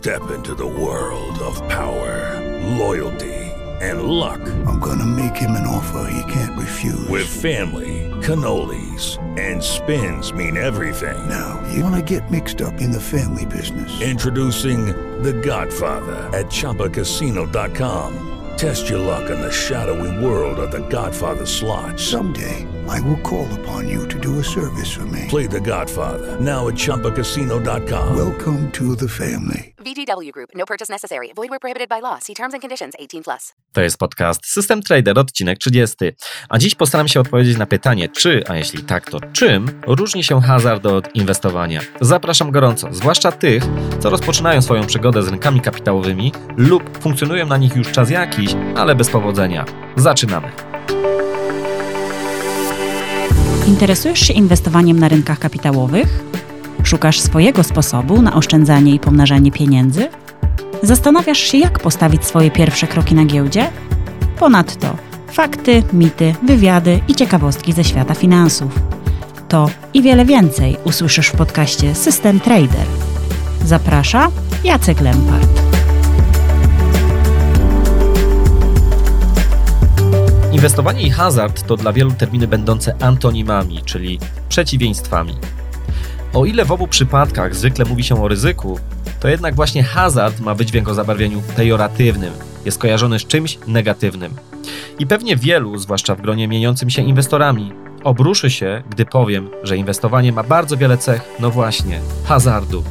Step into the world of power, loyalty, and luck. I'm gonna make him an offer he can't refuse. With family, cannolis, and spins mean everything. Now, you wanna get mixed up in the family business. Introducing The Godfather at ChumbaCasino.com. Test your luck in the shadowy world of The Godfather slot. Someday, I will call upon you to do a service for me. Play The Godfather now at ChumbaCasino.com. Welcome to the family. VGW Group. No purchase necessary. Void where prohibited by law. See terms and conditions. 18 plus. To jest podcast System Trader, odcinek 30. A dziś postaram się odpowiedzieć na pytanie, czy, a jeśli tak, to czym różni się hazard od inwestowania. Zapraszam gorąco, zwłaszcza tych, co rozpoczynają swoją przygodę z rynkami kapitałowymi lub funkcjonują na nich już czas jakiś, ale bez powodzenia. Zaczynamy. Interesujesz się inwestowaniem na rynkach kapitałowych? Szukasz swojego sposobu na oszczędzanie i pomnażanie pieniędzy? Zastanawiasz się, jak postawić swoje pierwsze kroki na giełdzie? Ponadto fakty, mity, wywiady i ciekawostki ze świata finansów. To i wiele więcej usłyszysz w podcaście System Trader. Zaprasza Jacek Lempart. Inwestowanie i hazard to dla wielu terminy będące antonimami, czyli przeciwieństwami. O ile w obu przypadkach zwykle mówi się o ryzyku, to jednak właśnie hazard ma być w jego zabarwieniu pejoratywnym, jest kojarzony z czymś negatywnym. I pewnie wielu, zwłaszcza w gronie mieniącym się inwestorami, obruszy się, gdy powiem, że inwestowanie ma bardzo wiele cech, no właśnie, hazardu.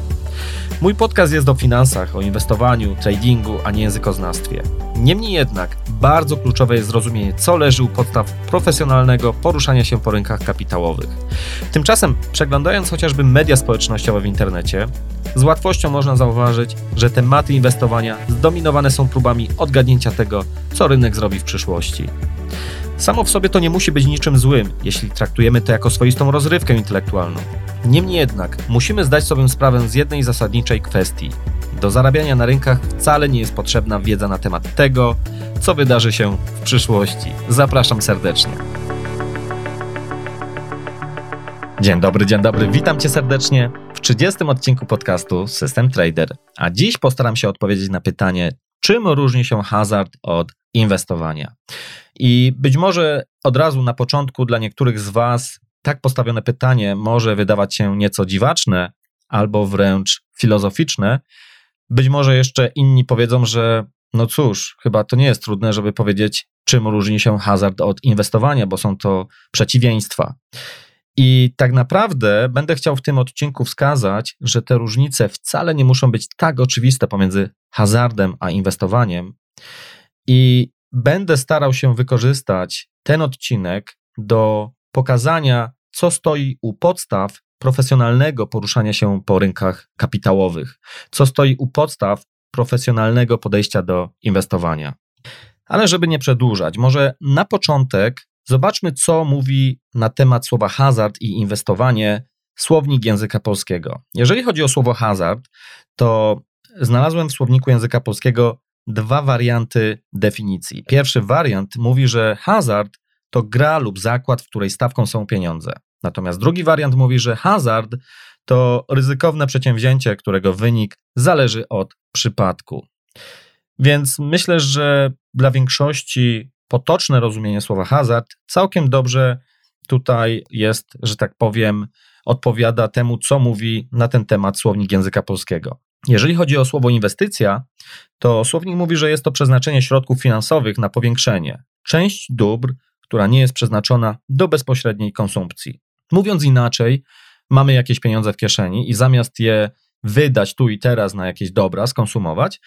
Mój podcast jest o finansach, o inwestowaniu, tradingu, a nie językoznawstwie. Niemniej jednak bardzo kluczowe jest zrozumienie, co leży u podstaw profesjonalnego poruszania się po rynkach kapitałowych. Tymczasem, przeglądając chociażby media społecznościowe w internecie, z łatwością można zauważyć, że tematy inwestowania zdominowane są próbami odgadnięcia tego, co rynek zrobi w przyszłości. Samo w sobie to nie musi być niczym złym, jeśli traktujemy to jako swoistą rozrywkę intelektualną. Niemniej jednak musimy zdać sobie sprawę z jednej zasadniczej kwestii. Do zarabiania na rynkach wcale nie jest potrzebna wiedza na temat tego, co wydarzy się w przyszłości. Zapraszam serdecznie. Dzień dobry, dzień dobry, witam Cię serdecznie w 30 odcinku podcastu System Trader. A dziś postaram się odpowiedzieć na pytanie, czym różni się hazard od inwestowania. I być może od razu na początku dla niektórych z Was tak postawione pytanie może wydawać się nieco dziwaczne albo wręcz filozoficzne. Być może jeszcze inni powiedzą, że no cóż, chyba to nie jest trudne, żeby powiedzieć, czym różni się hazard od inwestowania, bo są to przeciwieństwa. I tak naprawdę będę chciał w tym odcinku wskazać, że te różnice wcale nie muszą być tak oczywiste pomiędzy hazardem a inwestowaniem. I będę starał się wykorzystać ten odcinek do pokazania, co stoi u podstaw profesjonalnego poruszania się po rynkach kapitałowych, co stoi u podstaw profesjonalnego podejścia do inwestowania. Ale żeby nie przedłużać, może na początek zobaczmy, co mówi na temat słowa hazard i inwestowanie słownik języka polskiego. Jeżeli chodzi o słowo hazard, to znalazłem w słowniku języka polskiego dwa warianty definicji. Pierwszy wariant mówi, że hazard to gra lub zakład, w której stawką są pieniądze. Natomiast drugi wariant mówi, że hazard to ryzykowne przedsięwzięcie, którego wynik zależy od przypadku. Więc myślę, że dla większości potoczne rozumienie słowa hazard całkiem dobrze tutaj jest, że tak powiem, odpowiada temu, co mówi na ten temat słownik języka polskiego. Jeżeli chodzi o słowo inwestycja, to słownik mówi, że jest to przeznaczenie środków finansowych na powiększenie. Część dóbr która nie jest przeznaczona do bezpośredniej konsumpcji. Mówiąc inaczej, mamy jakieś pieniądze w kieszeni i zamiast je wydać tu i teraz na jakieś dobra, skonsumować,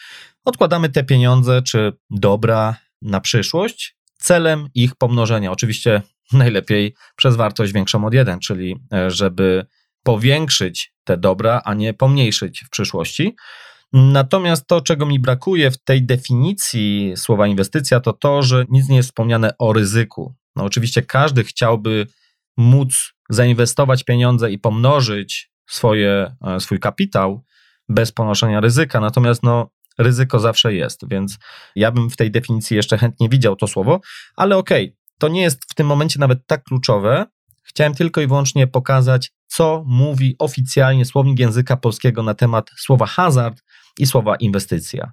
odkładamy te pieniądze czy dobra na przyszłość celem ich pomnożenia. Oczywiście najlepiej przez wartość większą od 1, czyli e, żeby powiększyć te dobra, a nie pomniejszyć w przyszłości. Natomiast to, czego mi brakuje w tej definicji słowa inwestycja, to to, że nic nie jest wspomniane o ryzyku. No oczywiście każdy chciałby móc zainwestować pieniądze i pomnożyć swoje, e, swój kapitał bez ponoszenia ryzyka, natomiast no, ryzyko zawsze jest, więc ja bym w tej definicji jeszcze chętnie widział to słowo, ale okej, okay, to nie jest w tym momencie nawet tak kluczowe. Chciałem tylko i wyłącznie pokazać, co mówi oficjalnie słownik języka polskiego na temat słowa hazard i słowa inwestycja.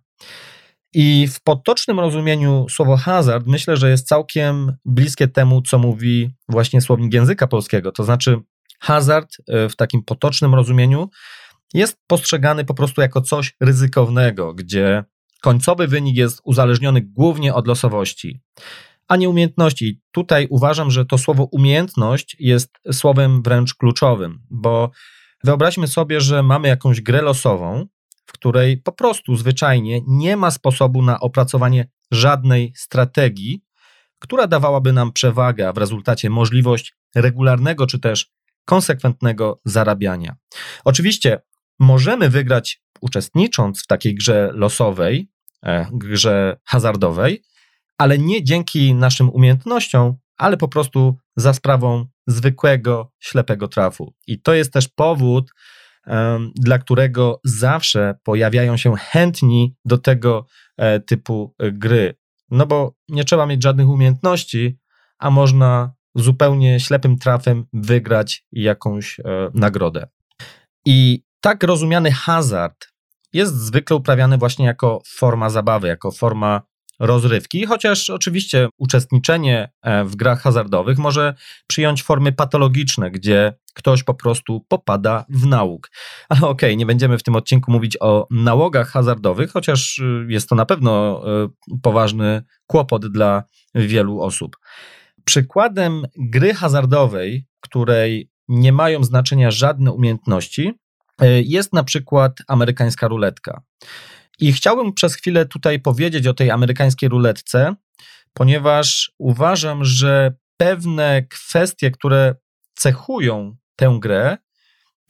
I w potocznym rozumieniu słowo hazard myślę, że jest całkiem bliskie temu, co mówi właśnie słownik języka polskiego. To znaczy, hazard e, w takim potocznym rozumieniu jest postrzegany po prostu jako coś ryzykownego, gdzie końcowy wynik jest uzależniony głównie od losowości, a nie umiejętności. Tutaj uważam, że to słowo umiejętność jest słowem wręcz kluczowym, bo wyobraźmy sobie, że mamy jakąś grę losową, której po prostu zwyczajnie nie ma sposobu na opracowanie żadnej strategii, która dawałaby nam przewagę, a w rezultacie możliwość regularnego czy też konsekwentnego zarabiania. Oczywiście możemy wygrać uczestnicząc w takiej grze losowej, e, grze hazardowej, ale nie dzięki naszym umiejętnościom, ale po prostu za sprawą zwykłego, ślepego trafu. I to jest też powód, dla którego zawsze pojawiają się chętni do tego e, typu e, gry. No bo nie trzeba mieć żadnych umiejętności, a można zupełnie ślepym trafem wygrać jakąś nagrodę. I tak rozumiany hazard jest zwykle uprawiany właśnie jako forma zabawy, jako forma rozrywki, chociaż oczywiście uczestniczenie e, w grach hazardowych może przyjąć formy patologiczne, gdzie ktoś po prostu popada w nałóg. Ale okej, okay, nie będziemy w tym odcinku mówić o nałogach hazardowych, chociaż y, jest to na pewno y, poważny kłopot dla wielu osób. Przykładem gry hazardowej, której nie mają znaczenia żadne umiejętności, E, jest na przykład amerykańska ruletka. I chciałbym przez chwilę tutaj powiedzieć o tej amerykańskiej ruletce, ponieważ uważam, że pewne kwestie, które cechują tę grę,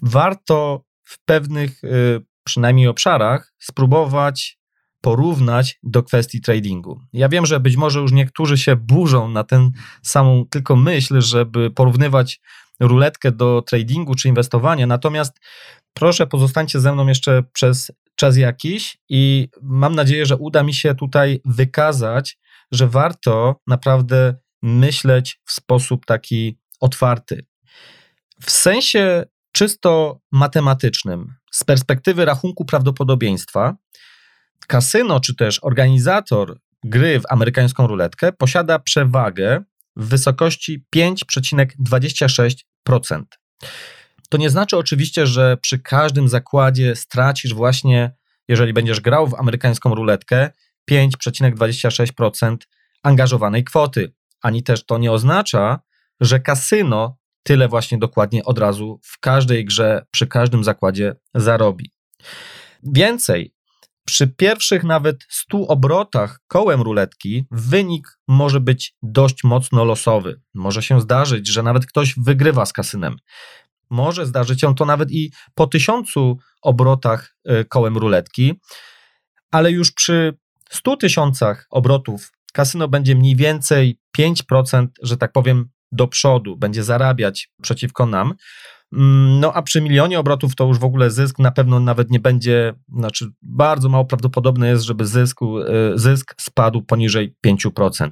warto w pewnych y, przynajmniej obszarach spróbować porównać do kwestii tradingu. Ja wiem, że być może już niektórzy się burzą na tę samą tylko myśl, żeby porównywać ruletkę do tradingu czy inwestowania, natomiast Proszę, pozostańcie ze mną jeszcze przez czas jakiś i mam nadzieję, że uda mi się tutaj wykazać, że warto naprawdę myśleć w sposób taki otwarty. W sensie czysto matematycznym, z perspektywy rachunku prawdopodobieństwa, kasyno czy też organizator gry w amerykańską ruletkę posiada przewagę w wysokości 5,26%. To nie znaczy oczywiście, że przy każdym zakładzie stracisz właśnie, jeżeli będziesz grał w amerykańską ruletkę, 5,26% angażowanej kwoty. Ani też to nie oznacza, że kasyno tyle właśnie dokładnie od razu w każdej grze, przy każdym zakładzie zarobi. Więcej, przy pierwszych nawet 100 obrotach kołem ruletki wynik może być dość mocno losowy. Może się zdarzyć, że nawet ktoś wygrywa z kasynem. Może zdarzyć się to nawet i po tysiącu obrotach e, kołem ruletki, ale już przy 100 tysiącach obrotów kasyno będzie mniej więcej 5%, że tak powiem, do przodu, będzie zarabiać przeciwko nam. Mm, no a przy milionie obrotów to już w ogóle zysk na pewno nawet nie będzie, znaczy bardzo mało prawdopodobne jest, żeby zysku, e, zysk spadł poniżej 5%.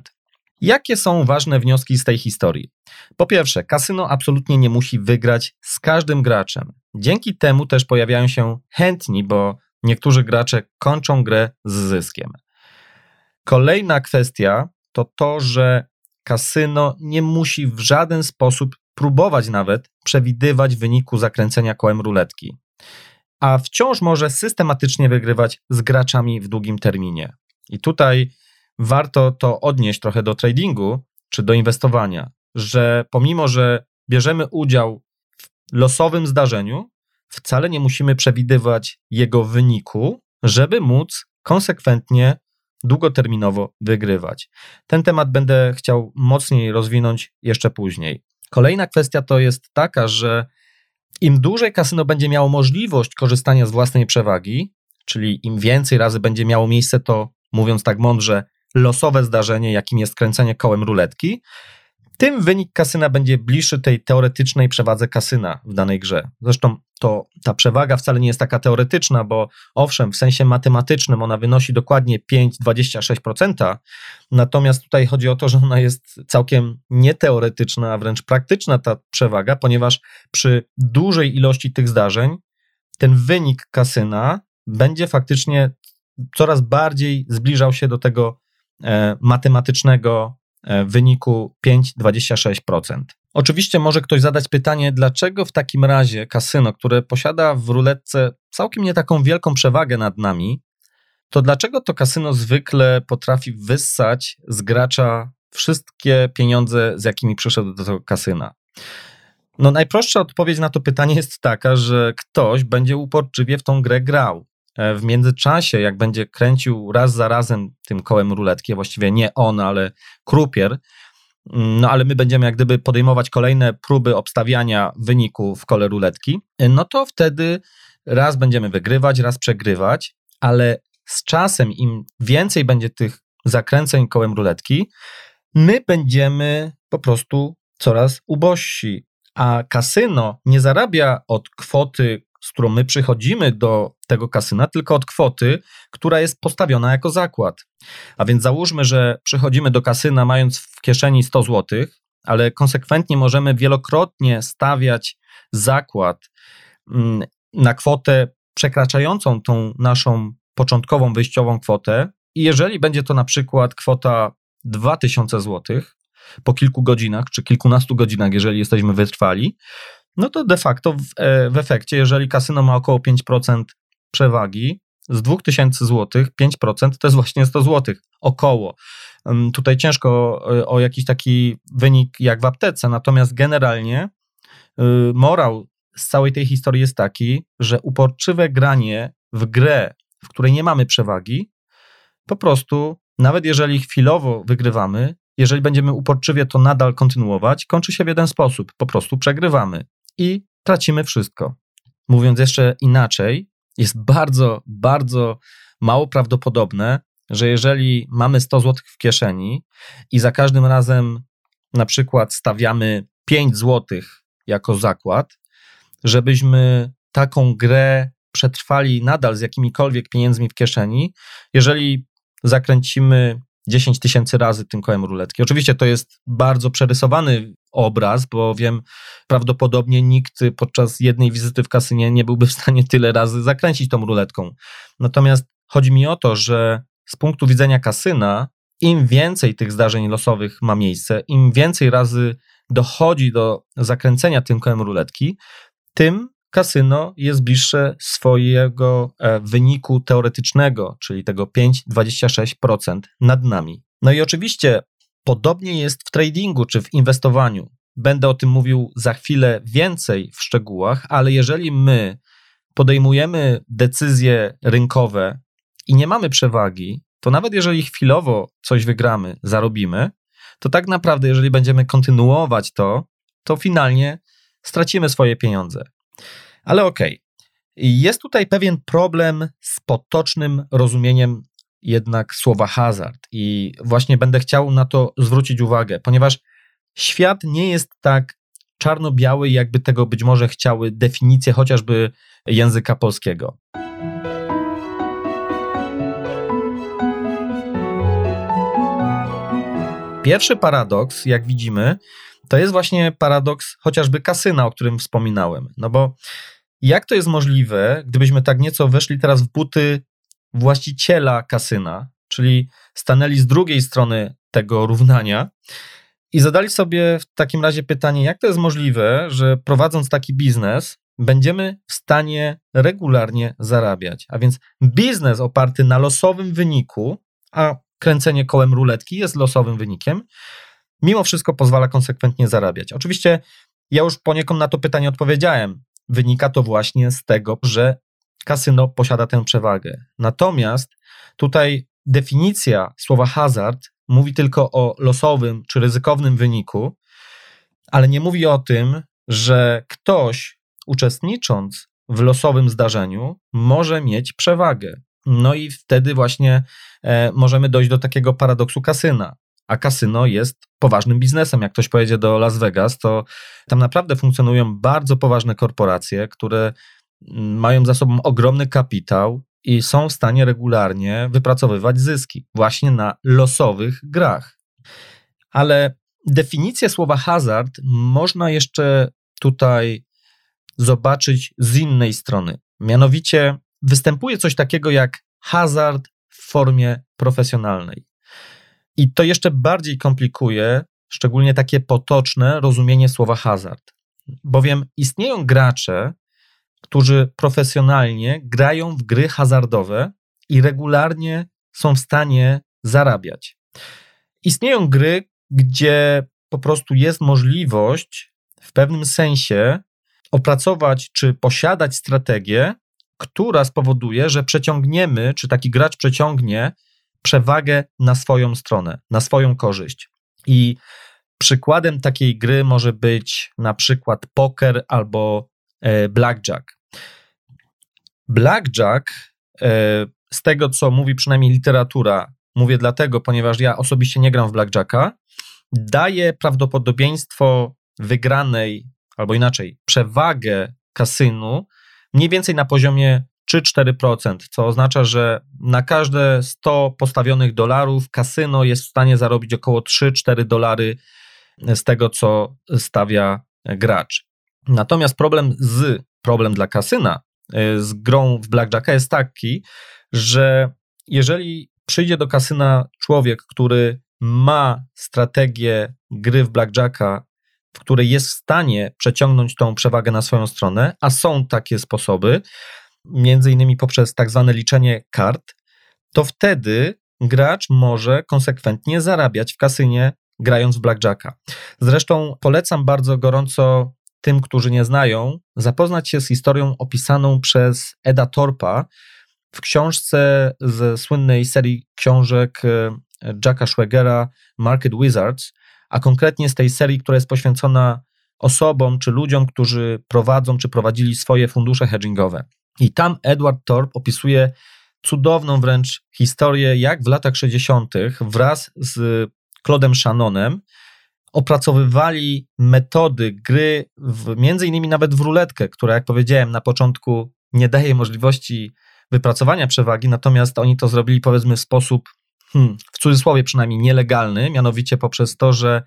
Jakie są ważne wnioski z tej historii? Po pierwsze, kasyno absolutnie nie musi wygrać z każdym graczem. Dzięki temu też pojawiają się chętni, bo niektórzy gracze kończą grę z zyskiem. Kolejna kwestia to to, że kasyno nie musi w żaden sposób próbować nawet przewidywać wyniku zakręcenia kołem ruletki, a wciąż może systematycznie wygrywać z graczami w długim terminie. I tutaj warto to odnieść trochę do tradingu czy do inwestowania, że pomimo, że bierzemy udział w losowym zdarzeniu, wcale nie musimy przewidywać jego wyniku, żeby móc konsekwentnie, długoterminowo wygrywać. Ten temat będę chciał mocniej rozwinąć jeszcze później. Kolejna kwestia to jest taka, że im dłużej kasyno będzie miało możliwość korzystania z własnej przewagi, czyli im więcej razy będzie miało miejsce to, mówiąc tak mądrze, losowe zdarzenie, jakim jest kręcenie kołem ruletki, tym wynik kasyna będzie bliższy tej teoretycznej przewadze kasyna w danej grze. Zresztą to ta przewaga wcale nie jest taka teoretyczna, bo owszem, w sensie matematycznym ona wynosi dokładnie 5,26%, natomiast tutaj chodzi o to, że ona jest całkiem nieteoretyczna, a wręcz praktyczna ta przewaga, ponieważ przy dużej ilości tych zdarzeń ten wynik kasyna będzie faktycznie coraz bardziej zbliżał się do tego e, matematycznego e, wyniku 5,26%. Oczywiście może ktoś zadać pytanie, dlaczego w takim razie kasyno, które posiada w ruletce całkiem nie taką wielką przewagę nad nami, to dlaczego to kasyno zwykle potrafi wyssać z gracza wszystkie pieniądze, z jakimi przyszedł do tego kasyna? No, najprostsza odpowiedź na to pytanie jest taka, że ktoś będzie uporczywie w tą grę grał. E, w międzyczasie, jak będzie kręcił raz za razem tym kołem ruletki, właściwie nie on, ale krupier, mm, no ale my będziemy jak gdyby podejmować kolejne próby obstawiania wyniku w kole ruletki, e, no to wtedy raz będziemy wygrywać, raz przegrywać, ale z czasem im więcej będzie tych zakręceń kołem ruletki, my będziemy po prostu coraz ubożsi. A kasyno nie zarabia od kwoty, z którą my przychodzimy do tego kasyna, tylko od kwoty, która jest postawiona jako zakład. A więc załóżmy, że przychodzimy do kasyna mając w kieszeni 100 zł, ale konsekwentnie możemy wielokrotnie stawiać zakład mm, na kwotę przekraczającą tą naszą początkową wyjściową kwotę. I jeżeli będzie to na przykład kwota 2000 zł po kilku godzinach, czy kilkunastu godzinach, jeżeli jesteśmy wytrwali, no to de facto w, e, w efekcie, jeżeli kasyno ma około 5% przewagi, z 2000 zł 5% to jest właśnie 100 zł. Około. Tutaj ciężko e, o jakiś taki wynik jak w aptece, natomiast generalnie y, morał z całej tej historii jest taki, że uporczywe granie w grę, w której nie mamy przewagi, po prostu, nawet jeżeli chwilowo wygrywamy, jeżeli będziemy uporczywie to nadal kontynuować, kończy się w jeden sposób: po prostu przegrywamy i tracimy wszystko. Mówiąc jeszcze inaczej, jest bardzo, bardzo mało prawdopodobne, że jeżeli mamy 100 zł w kieszeni i za każdym razem na przykład stawiamy 5 zł jako zakład, żebyśmy taką grę przetrwali nadal z jakimikolwiek pieniędzmi w kieszeni, jeżeli zakręcimy 10 tysięcy razy tym kołem ruletki. Oczywiście to jest bardzo przerysowany obraz, bowiem prawdopodobnie nikt podczas jednej wizyty w kasynie nie byłby w stanie tyle razy zakręcić tą ruletką. Natomiast chodzi mi o to, że z punktu widzenia kasyna, im więcej tych zdarzeń losowych ma miejsce, im więcej razy dochodzi do zakręcenia tym kołem ruletki, tym kasyno jest bliższe swojego e, wyniku teoretycznego, czyli tego 5-26% nad nami. No i oczywiście podobnie jest w tradingu czy w inwestowaniu. Będę o tym mówił za chwilę więcej w szczegółach, ale jeżeli my podejmujemy decyzje rynkowe i nie mamy przewagi, to nawet jeżeli chwilowo coś wygramy, zarobimy, to tak naprawdę, jeżeli będziemy kontynuować to, to finalnie stracimy swoje pieniądze. Ale okej. Okay. Jest tutaj pewien problem z potocznym rozumieniem jednak słowa hazard i właśnie będę chciał na to zwrócić uwagę, ponieważ świat nie jest tak czarno-biały, jakby tego być może chciały definicje chociażby języka polskiego. Pierwszy paradoks, jak widzimy, to jest właśnie paradoks chociażby kasyna, o którym wspominałem. No bo jak to jest możliwe, gdybyśmy tak nieco weszli teraz w buty właściciela kasyna, czyli stanęli z drugiej strony tego równania i zadali sobie w takim razie pytanie, jak to jest możliwe, że prowadząc taki biznes, będziemy w stanie regularnie zarabiać. A więc biznes oparty na losowym wyniku, a kręcenie kołem ruletki jest losowym wynikiem, mimo wszystko pozwala konsekwentnie zarabiać. Oczywiście ja już poniekąd na to pytanie odpowiedziałem. Wynika to właśnie z tego, że kasyno posiada tę przewagę. Natomiast tutaj definicja słowa hazard mówi tylko o losowym czy ryzykownym wyniku, ale nie mówi o tym, że ktoś uczestnicząc w losowym zdarzeniu może mieć przewagę. No i wtedy właśnie e, możemy dojść do takiego paradoksu kasyna a kasyno jest poważnym biznesem. Jak ktoś pojedzie do Las Vegas, to tam naprawdę funkcjonują bardzo poważne korporacje, które mm, mają za sobą ogromny kapitał i są w stanie regularnie wypracowywać zyski właśnie na losowych grach. Ale definicję słowa hazard można jeszcze tutaj zobaczyć z innej strony. Mianowicie występuje coś takiego jak hazard w formie profesjonalnej. I to jeszcze bardziej komplikuje, szczególnie takie potoczne rozumienie słowa hazard. Bowiem istnieją gracze, którzy profesjonalnie grają w gry hazardowe i regularnie są w stanie zarabiać. Istnieją gry, gdzie po prostu jest możliwość w pewnym sensie opracować czy posiadać strategię, która spowoduje, że przeciągniemy, czy taki gracz przeciągnie przewagę na swoją stronę, na swoją korzyść. I przykładem takiej gry może być na przykład poker albo e, blackjack. Blackjack, e, z tego co mówi przynajmniej literatura, mówię dlatego, ponieważ ja osobiście nie gram w blackjacka, daje prawdopodobieństwo wygranej, albo inaczej, przewagę kasynu mniej więcej na poziomie 3-4%, co oznacza, że na każde 100 postawionych dolarów kasyno jest w stanie zarobić około 3-4 dolary z tego, co stawia gracz. Natomiast problem z problem dla kasyna y, z grą w blackjacka jest taki, że jeżeli przyjdzie do kasyna człowiek, który ma strategię gry w blackjacka, w której jest w stanie przeciągnąć tą przewagę na swoją stronę, a są takie sposoby, między innymi poprzez tak zwane liczenie kart, to wtedy gracz może konsekwentnie zarabiać w kasynie grając w blackjacka. Zresztą polecam bardzo gorąco tym, którzy nie znają, zapoznać się z historią opisaną przez Eda Torpa w książce ze słynnej serii książek e, Jacka Schwegera Market Wizards, a konkretnie z tej serii, która jest poświęcona osobom czy ludziom, którzy prowadzą czy prowadzili swoje fundusze hedgingowe. I tam Edward Thorpe opisuje cudowną wręcz historię, jak w latach 60. wraz z Claudem Shannonem opracowywali metody gry, w, między innymi nawet w ruletkę, która, jak powiedziałem na początku, nie daje możliwości wypracowania przewagi, natomiast oni to zrobili powiedzmy w sposób, hmm, w cudzysłowie przynajmniej nielegalny, mianowicie poprzez to, że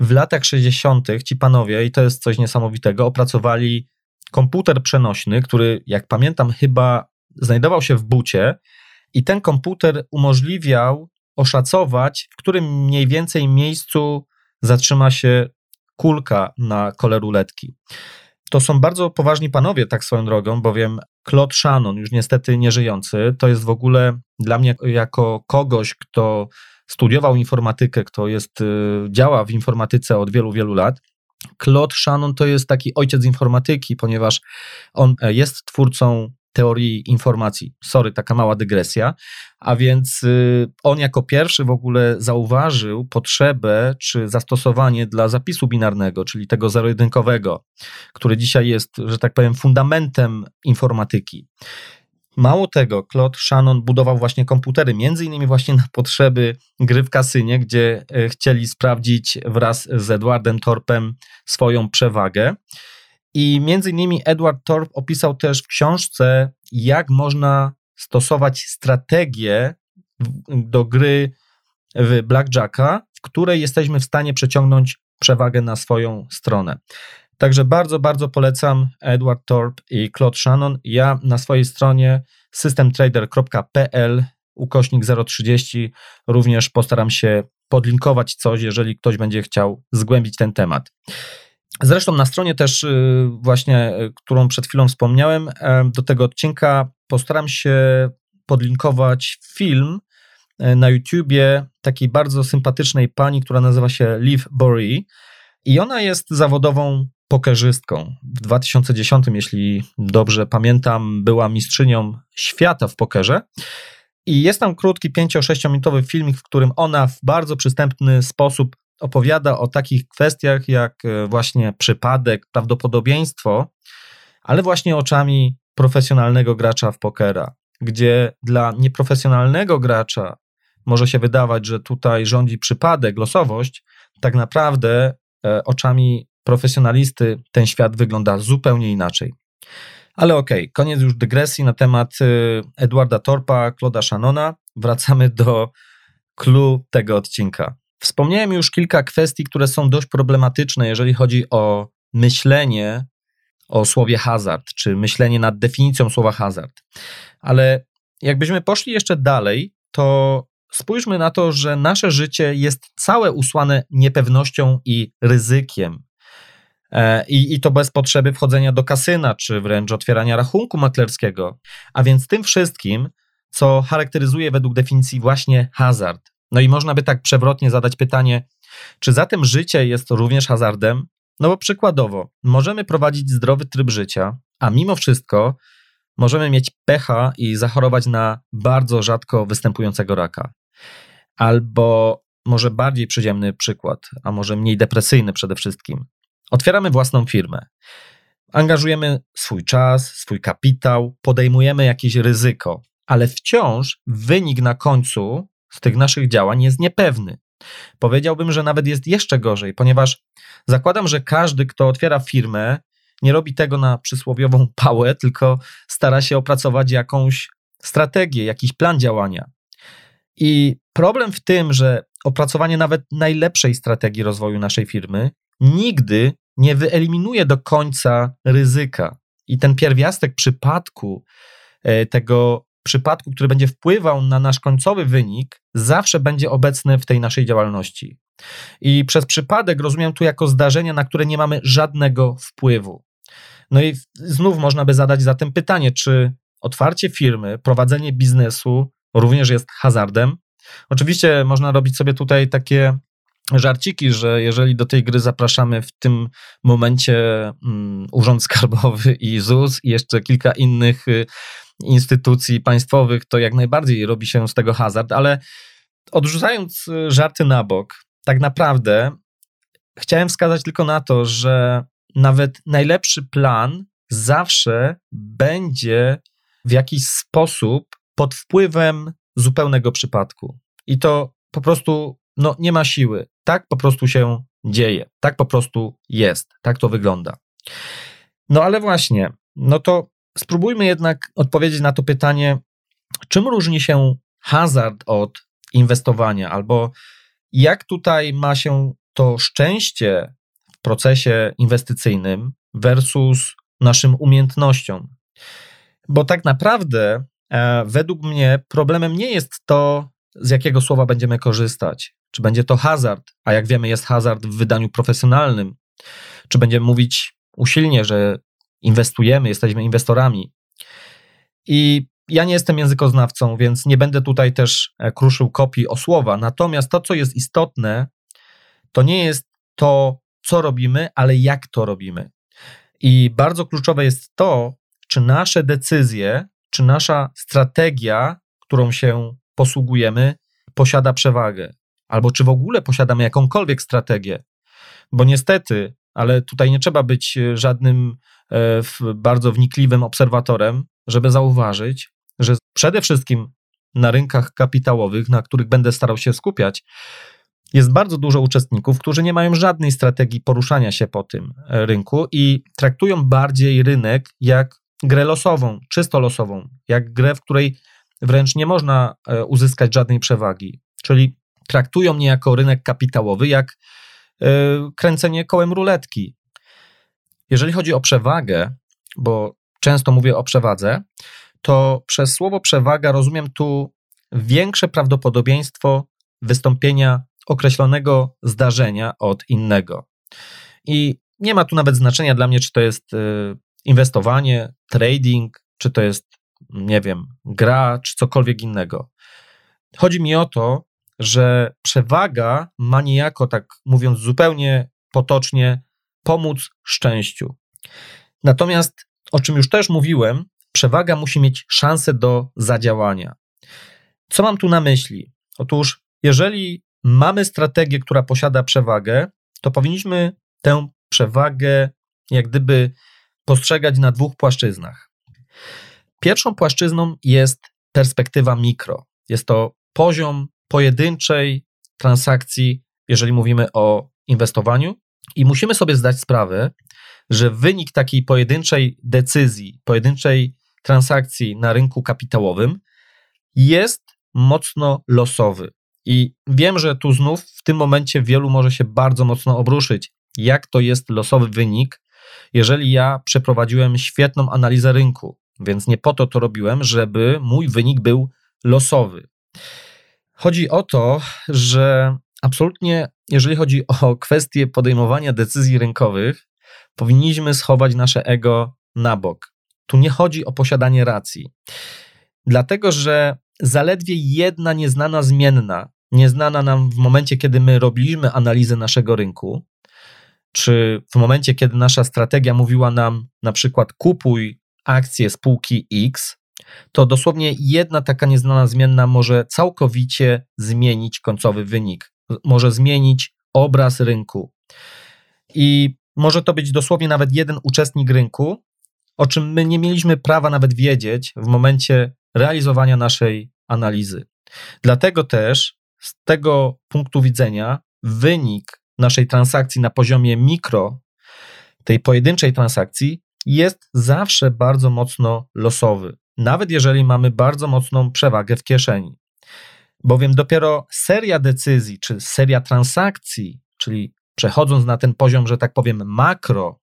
w latach 60. ci panowie, i to jest coś niesamowitego, opracowali komputer przenośny, który, jak pamiętam, chyba znajdował się w bucie, i ten komputer umożliwiał oszacować, w którym mniej więcej miejscu zatrzyma się kulka na kole ruletki. To są bardzo poważni panowie, tak swoją drogą, bowiem Claude Shannon, już niestety nieżyjący, to jest w ogóle dla mnie jako kogoś, kto studiował informatykę, kto jest, y, działa w informatyce od wielu, wielu lat. Claude Shannon to jest taki ojciec informatyki, ponieważ on e, jest twórcą teorii informacji. Sorry, taka mała dygresja. A więc y, on jako pierwszy w ogóle zauważył potrzebę czy zastosowanie dla zapisu binarnego, czyli tego zero-jedynkowego, który dzisiaj jest, że tak powiem, fundamentem informatyki. Mało tego, Claude Shannon budował właśnie komputery, między innymi właśnie na potrzeby gry w kasynie, gdzie e, chcieli sprawdzić wraz z Edwardem Torpem swoją przewagę. I między innymi Edward Thorpe opisał też w książce, jak można stosować strategię do gry w Blackjacka, w której jesteśmy w stanie przeciągnąć przewagę na swoją stronę. Także bardzo, bardzo polecam Edward Thorpe i Claude Shannon. Ja na swojej stronie systemtrader.pl ukośnik 030 również postaram się podlinkować coś, jeżeli ktoś będzie chciał zgłębić ten temat. Zresztą na stronie też y, właśnie, y, którą przed chwilą wspomniałem, do tego odcinka postaram się podlinkować film na YouTubie takiej bardzo sympatycznej pani, która nazywa się Liv Bory i ona jest zawodową pokerzystką. W 2010, jeśli dobrze pamiętam, była mistrzynią świata w pokerze. I jest tam krótki 5-6 minutowy filmik, w którym ona w bardzo przystępny sposób opowiada o takich kwestiach jak e, właśnie przypadek, prawdopodobieństwo, ale właśnie oczami profesjonalnego gracza w pokera, gdzie dla nieprofesjonalnego gracza może się wydawać, że tutaj rządzi przypadek, losowość, tak naprawdę e, oczami profesjonalisty ten świat wygląda zupełnie inaczej. Ale okej, okay, koniec już dygresji na temat e, Edwarda Torpa, Claude'a Shannona. Wracamy do clue tego odcinka. Wspomniałem już kilka kwestii, które są dość problematyczne, jeżeli chodzi o myślenie o słowie hazard, czy myślenie nad definicją słowa hazard. Ale jakbyśmy poszli jeszcze dalej, to spójrzmy na to, że nasze życie jest całe usłane niepewnością i ryzykiem. E, I, I to bez potrzeby wchodzenia do kasyna, czy wręcz otwierania rachunku maklerskiego. A więc tym wszystkim, co charakteryzuje według definicji właśnie hazard. No i można by tak przewrotnie zadać pytanie, czy zatem życie jest również hazardem? No bo przykładowo, możemy prowadzić zdrowy tryb życia, a mimo wszystko możemy mieć pecha i zachorować na bardzo rzadko występującego raka. Albo może bardziej przyziemny przykład, a może mniej depresyjny przede wszystkim. Otwieramy własną firmę. Angażujemy swój czas, swój kapitał, podejmujemy jakieś ryzyko, ale wciąż wynik na końcu z tych naszych działań jest niepewny. Powiedziałbym, że nawet jest jeszcze gorzej, ponieważ zakładam, że każdy, kto otwiera firmę, nie robi tego na przysłowiową pałę, tylko stara się opracować jakąś strategię, jakiś plan działania. I problem w tym, że opracowanie nawet najlepszej strategii rozwoju naszej firmy nigdy nie wyeliminuje do końca ryzyka. I ten pierwiastek przypadku, e, tego przypadku, który będzie wpływał na nasz końcowy wynik, zawsze będzie obecny w tej naszej działalności. I przez przypadek rozumiem tu jako zdarzenia, na które nie mamy żadnego wpływu. No i znów można by zadać zatem pytanie, czy otwarcie firmy, prowadzenie biznesu również jest hazardem? Oczywiście można robić sobie tutaj takie żarciki, że jeżeli do tej gry zapraszamy w tym momencie um, Urząd Skarbowy i ZUS i jeszcze kilka innych y, instytucji państwowych, to jak najbardziej robi się z tego hazard, ale odrzucając y, żarty na bok, tak naprawdę chciałem wskazać tylko na to, że nawet najlepszy plan zawsze będzie w jakiś sposób pod wpływem zupełnego przypadku. I to po prostu no, nie ma siły. Tak po prostu się dzieje. Tak po prostu jest. Tak to wygląda. No ale właśnie, no to spróbujmy jednak odpowiedzieć na to pytanie, czym różni się hazard od inwestowania, albo jak tutaj ma się to szczęście w procesie inwestycyjnym versus naszym umiejętnościom. Bo tak naprawdę, e, według mnie, problemem nie jest to, z jakiego słowa będziemy korzystać. Czy będzie to hazard, a jak wiemy, jest hazard w wydaniu profesjonalnym, czy będziemy mówić usilnie, że inwestujemy, jesteśmy inwestorami. I ja nie jestem językoznawcą, więc nie będę tutaj też e, kruszył kopii o słowa. Natomiast to, co jest istotne, to nie jest to, co robimy, ale jak to robimy. I bardzo kluczowe jest to, czy nasze decyzje, czy nasza strategia, którą się posługujemy, posiada przewagę, albo czy w ogóle posiadamy jakąkolwiek strategię. Bo niestety, ale tutaj nie trzeba być e, żadnym e, bardzo wnikliwym obserwatorem, żeby zauważyć, że przede wszystkim na rynkach kapitałowych, na których będę starał się skupiać, jest bardzo dużo uczestników, którzy nie mają żadnej strategii poruszania się po tym e, rynku i traktują bardziej rynek jak grę losową, czysto losową, jak grę, w której wręcz nie można uzyskać żadnej przewagi. Czyli traktują mnie jako rynek kapitałowy, jak e, kręcenie kołem ruletki. Jeżeli chodzi o przewagę, bo często mówię o przewadze, to przez słowo przewaga rozumiem tu większe prawdopodobieństwo wystąpienia określonego zdarzenia od innego. I nie ma tu nawet znaczenia dla mnie, czy to jest y, inwestowanie, trading, czy to jest, nie wiem, gra, czy cokolwiek innego. Chodzi mi o to, że przewaga ma niejako, tak mówiąc zupełnie potocznie, pomóc szczęściu. Natomiast, o czym już też mówiłem, przewaga musi mieć szansę do zadziałania. Co mam tu na myśli? Otóż, jeżeli mamy strategię, która posiada przewagę, to powinniśmy tę przewagę jak gdyby postrzegać na dwóch płaszczyznach. Pierwszą płaszczyzną jest perspektywa mikro. Jest to poziom pojedynczej transakcji, jeżeli mówimy o inwestowaniu, i musimy sobie zdać sprawę, że wynik takiej pojedynczej decyzji, pojedynczej transakcji na rynku kapitałowym jest mocno losowy. I wiem, że tu znów w tym momencie wielu może się bardzo mocno obruszyć, jak to jest losowy wynik, jeżeli ja przeprowadziłem świetną analizę rynku, więc nie po to to robiłem, żeby mój wynik był losowy. Chodzi o to, że absolutnie, jeżeli chodzi o kwestie podejmowania decyzji rynkowych, powinniśmy schować nasze ego na bok. Tu nie chodzi o posiadanie racji. Dlatego, że zaledwie jedna nieznana zmienna, nieznana nam w momencie, kiedy my robiliśmy analizę naszego rynku, czy w momencie, kiedy nasza strategia mówiła nam na przykład kupuj akcje spółki X, to dosłownie jedna taka nieznana zmienna może całkowicie zmienić końcowy wynik, może zmienić obraz rynku. I może to być dosłownie nawet jeden uczestnik rynku, o czym my nie mieliśmy prawa nawet wiedzieć w momencie realizowania naszej analizy. Dlatego też z tego punktu widzenia wynik naszej transakcji na poziomie mikro, tej pojedynczej transakcji, jest zawsze bardzo mocno losowy, nawet jeżeli mamy bardzo mocną przewagę w kieszeni. Bowiem dopiero seria decyzji, czy seria transakcji, czyli przechodząc na ten poziom, że tak powiem, makro,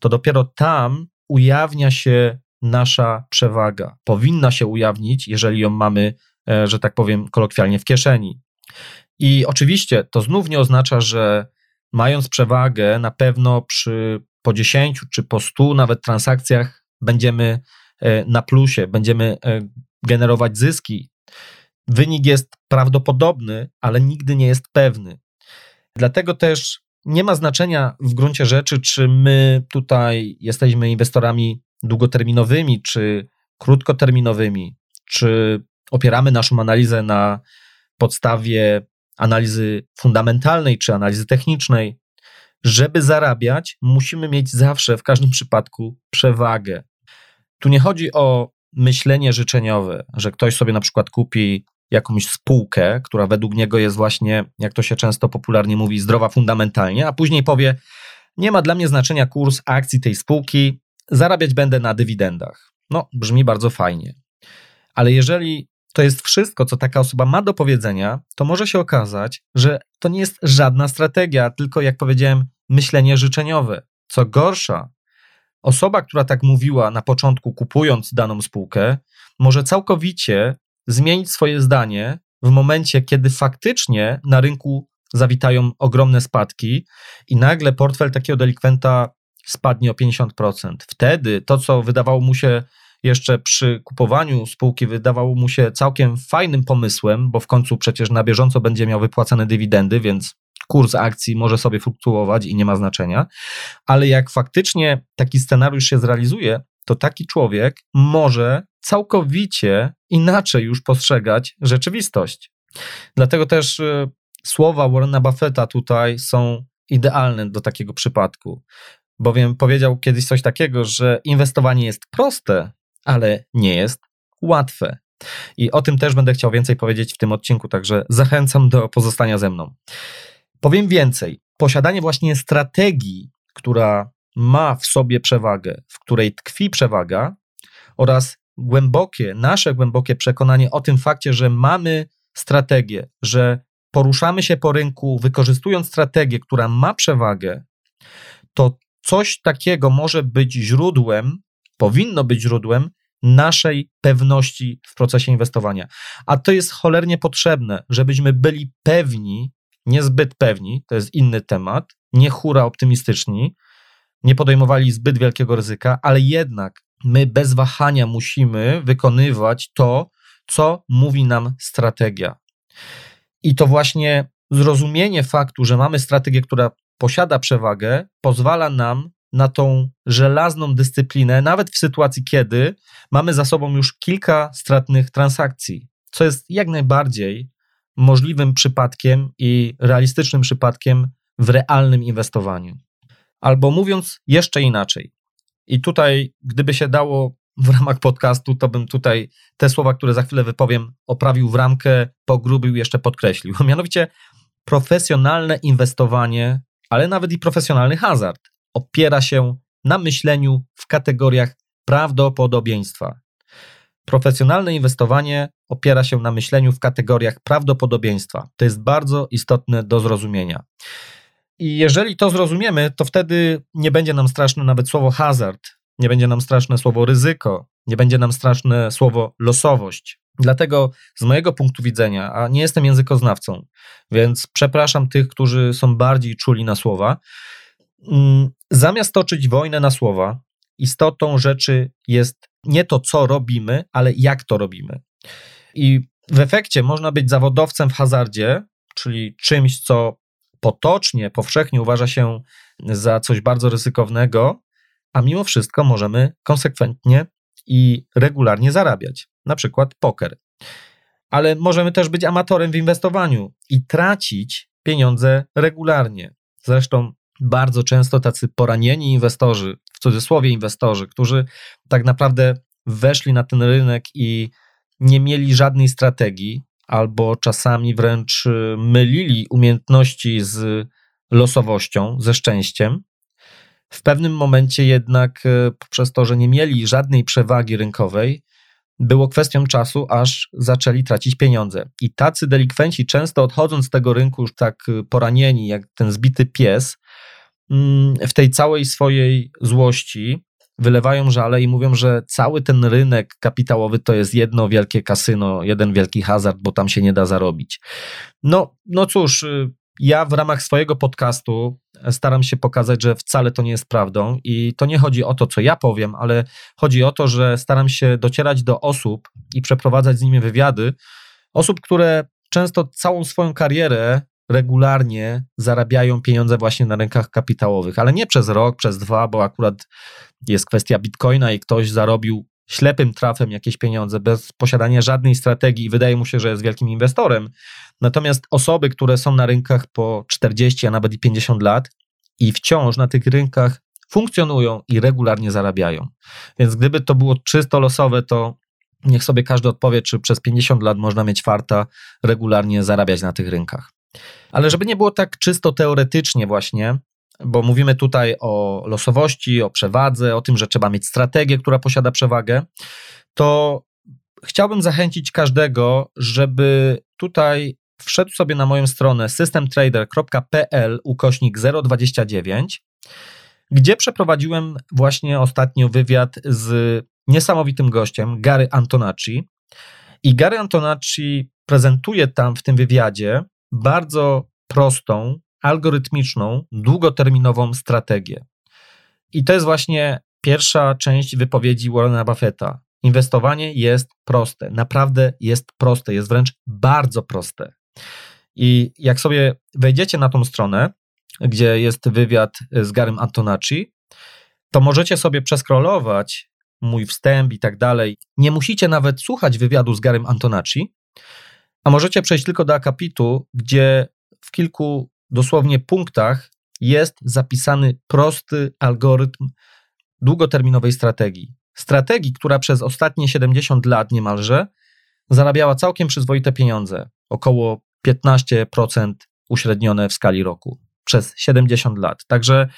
to dopiero tam ujawnia się nasza przewaga. Powinna się ujawnić, jeżeli ją mamy, e, że tak powiem, kolokwialnie w kieszeni. I oczywiście to znów nie oznacza, że mając przewagę, na pewno przy po 10 czy po 100 nawet transakcjach będziemy na plusie, będziemy e, generować zyski. Wynik jest prawdopodobny, ale nigdy nie jest pewny. Dlatego też nie ma znaczenia w gruncie rzeczy, czy my tutaj jesteśmy inwestorami długoterminowymi, czy krótkoterminowymi, czy opieramy naszą analizę na podstawie analizy fundamentalnej czy analizy technicznej. Żeby zarabiać, musimy mieć zawsze, w każdym przypadku, przewagę. Tu nie chodzi o myślenie życzeniowe, że ktoś sobie na przykład kupi jakąś spółkę, która według niego jest właśnie, jak to się często popularnie mówi, zdrowa fundamentalnie, a później powie: Nie ma dla mnie znaczenia kurs akcji tej spółki, zarabiać będę na dywidendach. No, brzmi bardzo fajnie. Ale jeżeli to jest wszystko, co taka osoba ma do powiedzenia, to może się okazać, że to nie jest żadna strategia, tylko jak powiedziałem, myślenie życzeniowe. Co gorsza, osoba, która tak mówiła na początku, kupując daną spółkę, może całkowicie zmienić swoje zdanie w momencie, kiedy faktycznie na rynku zawitają ogromne spadki i nagle portfel takiego delikwenta spadnie o 50%. Wtedy to, co wydawało mu się jeszcze przy kupowaniu spółki, wydawało mu się całkiem fajnym pomysłem, bo w końcu przecież na bieżąco będzie miał wypłacane dywidendy, więc kurs akcji może sobie fluktuować i nie ma znaczenia. Ale jak faktycznie taki scenariusz się zrealizuje, to taki człowiek może całkowicie inaczej już postrzegać rzeczywistość. Dlatego też y, słowa Warrena Buffetta tutaj są idealne do takiego przypadku, bowiem powiedział kiedyś coś takiego, że inwestowanie jest proste, ale nie jest łatwe. I o tym też będę chciał więcej powiedzieć w tym odcinku, także zachęcam do pozostania ze mną. Powiem więcej. Posiadanie właśnie strategii, która ma w sobie przewagę, w której tkwi przewaga, oraz głębokie, nasze głębokie przekonanie o tym fakcie, że mamy strategię, że poruszamy się po rynku, wykorzystując strategię, która ma przewagę, to coś takiego może być źródłem, powinno być źródłem naszej pewności w procesie inwestowania. A to jest cholernie potrzebne, żebyśmy byli pewni, niezbyt pewni, to jest inny temat, nie hura optymistyczni, nie podejmowali zbyt wielkiego ryzyka, ale jednak my bez wahania musimy wykonywać to, co mówi nam strategia. I to właśnie zrozumienie faktu, że mamy strategię, która posiada przewagę, pozwala nam na tą żelazną dyscyplinę, nawet w sytuacji, kiedy mamy za sobą już kilka stratnych transakcji, co jest jak najbardziej możliwym przypadkiem i realistycznym przypadkiem w realnym inwestowaniu. Albo mówiąc jeszcze inaczej, i tutaj, gdyby się dało w ramach podcastu, to bym tutaj te słowa, które za chwilę wypowiem, oprawił w ramkę, pogrubił, jeszcze podkreślił. Mianowicie profesjonalne inwestowanie, ale nawet i profesjonalny hazard opiera się na myśleniu w kategoriach prawdopodobieństwa. Profesjonalne inwestowanie opiera się na myśleniu w kategoriach prawdopodobieństwa. To jest bardzo istotne do zrozumienia. I jeżeli to zrozumiemy, to wtedy nie będzie nam straszne nawet słowo hazard, nie będzie nam straszne słowo ryzyko, nie będzie nam straszne słowo losowość. Dlatego z mojego punktu widzenia, a nie jestem językoznawcą, więc przepraszam tych, którzy są bardziej czuli na słowa, mm, zamiast toczyć wojnę na słowa, istotą rzeczy jest nie to, co robimy, ale jak to robimy. I w efekcie można być zawodowcem w hazardzie, czyli czymś, co potocznie, powszechnie uważa się za coś bardzo ryzykownego, a mimo wszystko możemy konsekwentnie i regularnie zarabiać, na przykład poker. Ale możemy też być amatorem w inwestowaniu i tracić pieniądze regularnie. Zresztą bardzo często tacy poranieni inwestorzy, w cudzysłowie inwestorzy, którzy tak naprawdę weszli na ten rynek i nie mieli żadnej strategii, albo czasami wręcz y, mylili umiejętności z losowością, ze szczęściem. W pewnym momencie jednak, y, przez to, że nie mieli żadnej przewagi rynkowej, było kwestią czasu, aż zaczęli tracić pieniądze. I tacy delikwenci, często odchodząc z tego rynku już tak y, poranieni, jak ten zbity pies, w tej całej swojej złości, wylewają żale i mówią, że cały ten rynek kapitałowy to jest jedno wielkie kasyno, jeden wielki hazard, bo tam się nie da zarobić. No, no cóż, y, ja w ramach swojego podcastu staram się pokazać, że wcale to nie jest prawdą i to nie chodzi o to, co ja powiem, ale chodzi o to, że staram się docierać do osób i przeprowadzać z nimi wywiady, osób, które często całą swoją karierę regularnie zarabiają pieniądze właśnie na rynkach kapitałowych, ale nie przez rok, przez dwa, bo akurat jest kwestia bitcoina i ktoś zarobił ślepym trafem jakieś pieniądze bez posiadania żadnej strategii i wydaje mu się, że jest wielkim inwestorem. Natomiast osoby, które są na rynkach po 40, a nawet i 50 lat i wciąż na tych rynkach funkcjonują i regularnie zarabiają. Więc gdyby to było czysto losowe, to niech sobie każdy odpowie, czy przez 50 lat można mieć farta regularnie zarabiać na tych rynkach. Ale żeby nie było tak czysto teoretycznie, właśnie, bo mówimy tutaj o losowości, o przewadze, o tym, że trzeba mieć strategię, która posiada przewagę, to chciałbym zachęcić każdego, żeby tutaj wszedł sobie na moją stronę systemtrader.pl ukośnik 029, gdzie przeprowadziłem właśnie ostatnio wywiad z niesamowitym gościem, Gary Antonacci. I Gary Antonacci prezentuje tam w tym wywiadzie bardzo prostą, algorytmiczną, długoterminową strategię. I to jest właśnie pierwsza część wypowiedzi Warrena Buffetta. Inwestowanie jest proste, naprawdę jest proste, jest wręcz bardzo proste. I jak sobie wejdziecie na tą stronę, gdzie jest wywiad z Garym Antonacci, to możecie sobie przeskrolować mój wstęp i tak dalej. Nie musicie nawet słuchać wywiadu z Garym Antonacci, a możecie przejść tylko do akapitu, gdzie w kilku dosłownie punktach jest zapisany prosty algorytm długoterminowej strategii. Strategii, która przez ostatnie 70 lat niemalże zarabiała całkiem przyzwoite pieniądze, około 15% uśrednione w skali roku przez 70 lat. Także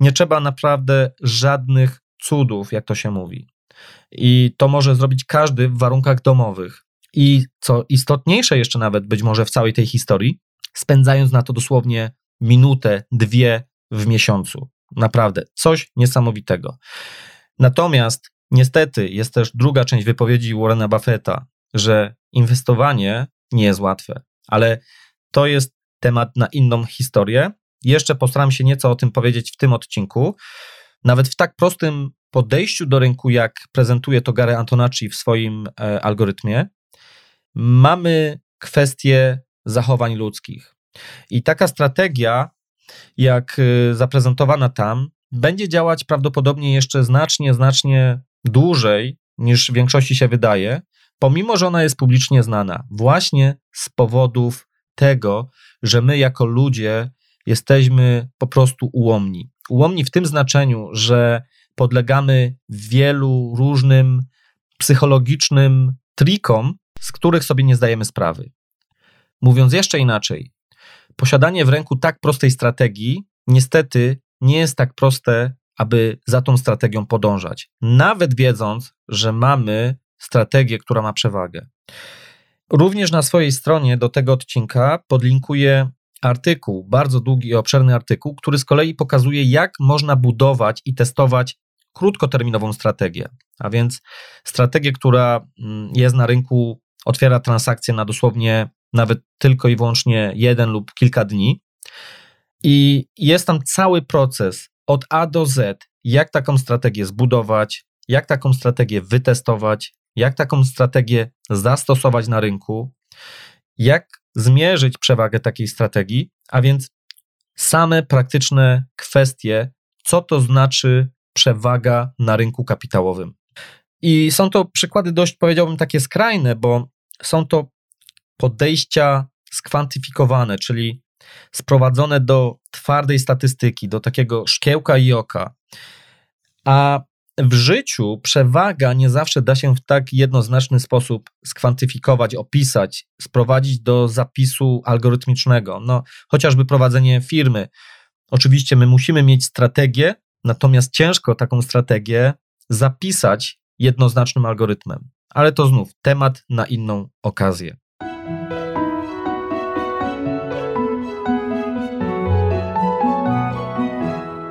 nie trzeba naprawdę żadnych cudów, jak to się mówi. I to może zrobić każdy w warunkach domowych. I co istotniejsze jeszcze nawet być może w całej tej historii, spędzając na to dosłownie minutę, dwie w miesiącu. Naprawdę, coś niesamowitego. Natomiast niestety jest też druga część wypowiedzi Warrena Buffetta, że inwestowanie nie jest łatwe, ale to jest temat na inną historię. Jeszcze postaram się nieco o tym powiedzieć w tym odcinku. Nawet w tak prostym podejściu do rynku, jak prezentuje to Gary Antonacci w swoim e, algorytmie, mamy kwestię zachowań ludzkich. I taka strategia, jak y, zaprezentowana tam, będzie działać prawdopodobnie jeszcze znacznie, znacznie dłużej niż w większości się wydaje, pomimo że ona jest publicznie znana, właśnie z powodów tego, że my jako ludzie jesteśmy po prostu ułomni. Ułomni w tym znaczeniu, że podlegamy wielu różnym psychologicznym trikom, z których sobie nie zdajemy sprawy. Mówiąc jeszcze inaczej, posiadanie w ręku tak prostej strategii niestety nie jest tak proste, aby za tą strategią podążać, nawet wiedząc, że mamy strategię, która ma przewagę. Również na swojej stronie do tego odcinka podlinkuję artykuł, bardzo długi i obszerny artykuł, który z kolei pokazuje, jak można budować i testować krótkoterminową strategię. A więc strategię, która mm, jest na rynku, otwiera transakcje na dosłownie nawet tylko i wyłącznie jeden lub kilka dni. I jest tam cały proces od A do Z, jak taką strategię zbudować, jak taką strategię wytestować, jak taką strategię zastosować na rynku, jak zmierzyć przewagę takiej strategii, a więc same praktyczne kwestie, co to znaczy przewaga na rynku kapitałowym. I są to przykłady dość, powiedziałbym, takie skrajne, bo są to podejścia skwantyfikowane, czyli sprowadzone do twardej statystyki, do takiego szkiełka i oka. A w życiu przewaga nie zawsze da się w tak jednoznaczny sposób skwantyfikować, opisać, sprowadzić do zapisu algorytmicznego. No, chociażby prowadzenie firmy. Oczywiście my musimy mieć strategię, natomiast ciężko taką strategię zapisać jednoznacznym algorytmem. Ale to znów temat na inną okazję.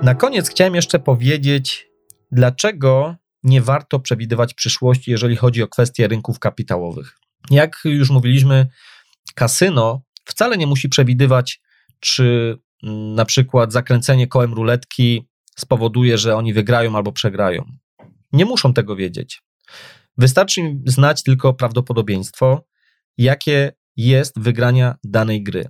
Na koniec chciałem jeszcze powiedzieć, dlaczego nie warto przewidywać przyszłości, jeżeli chodzi o kwestie rynków kapitałowych. Jak już mówiliśmy, kasyno wcale nie musi przewidywać, czy mm, na przykład zakręcenie kołem ruletki spowoduje, że oni wygrają albo przegrają. Nie muszą tego wiedzieć. Wystarczy im znać tylko prawdopodobieństwo, jakie jest wygrania danej gry.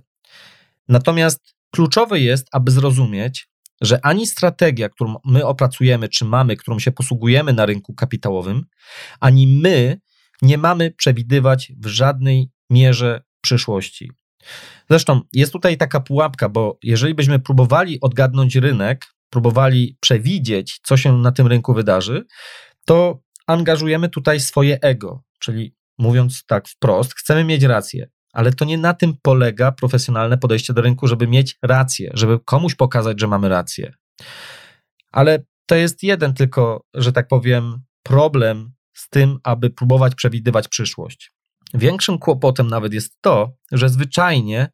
Natomiast kluczowe jest, aby zrozumieć, że ani strategia, którą my opracujemy, czy mamy, którą się posługujemy na rynku kapitałowym, ani my nie mamy przewidywać w żadnej mierze przyszłości. Zresztą jest tutaj taka pułapka, bo jeżeli byśmy próbowali odgadnąć rynek, próbowali przewidzieć, co się na tym rynku wydarzy, to angażujemy tutaj swoje ego, czyli mówiąc tak wprost, chcemy mieć rację. Ale to nie na tym polega profesjonalne podejście do rynku, żeby mieć rację, żeby komuś pokazać, że mamy rację. Ale to jest jeden tylko, że tak powiem, problem z tym, aby próbować przewidywać przyszłość. Większym kłopotem nawet jest to, że zwyczajnie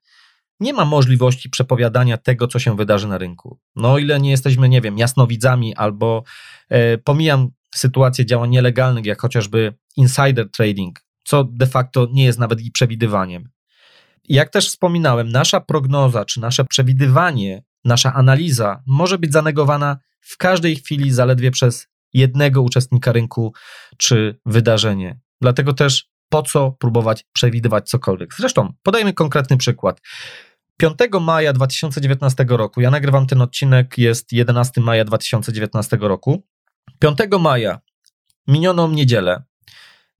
nie ma możliwości przepowiadania tego, co się wydarzy na rynku. No, o ile nie jesteśmy, nie wiem, jasnowidzami, albo e, pomijam sytuacje działań nielegalnych, jak chociażby insider trading, co de facto nie jest nawet i przewidywaniem. Jak też wspominałem, nasza prognoza czy nasze przewidywanie, nasza analiza może być zanegowana w każdej chwili zaledwie przez jednego uczestnika rynku czy wydarzenie. Dlatego też po co próbować przewidywać cokolwiek. Zresztą podajmy konkretny przykład. 5 maja 2019 roku, ja nagrywam ten odcinek, jest 11 maja 2019 roku. 5 maja, minioną niedzielę,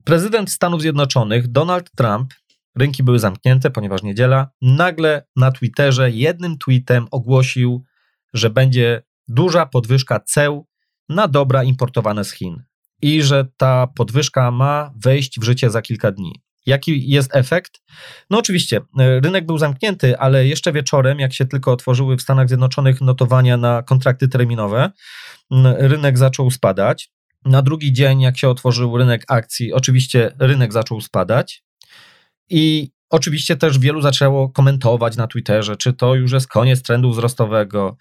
prezydent Stanów Zjednoczonych Donald Trump, rynki były zamknięte, ponieważ niedziela, nagle na Twitterze jednym tweetem ogłosił, że będzie duża podwyżka ceł na dobra importowane z Chin i że ta podwyżka ma wejść w życie za kilka dni. Jaki jest efekt? No oczywiście, e, rynek był zamknięty, ale jeszcze wieczorem, jak się tylko otworzyły w Stanach Zjednoczonych notowania na kontrakty terminowe, rynek zaczął spadać. Na drugi dzień, jak się otworzył rynek akcji, oczywiście rynek zaczął spadać. I oczywiście też wielu zaczęło komentować na Twitterze, czy to już jest koniec trendu wzrostowego.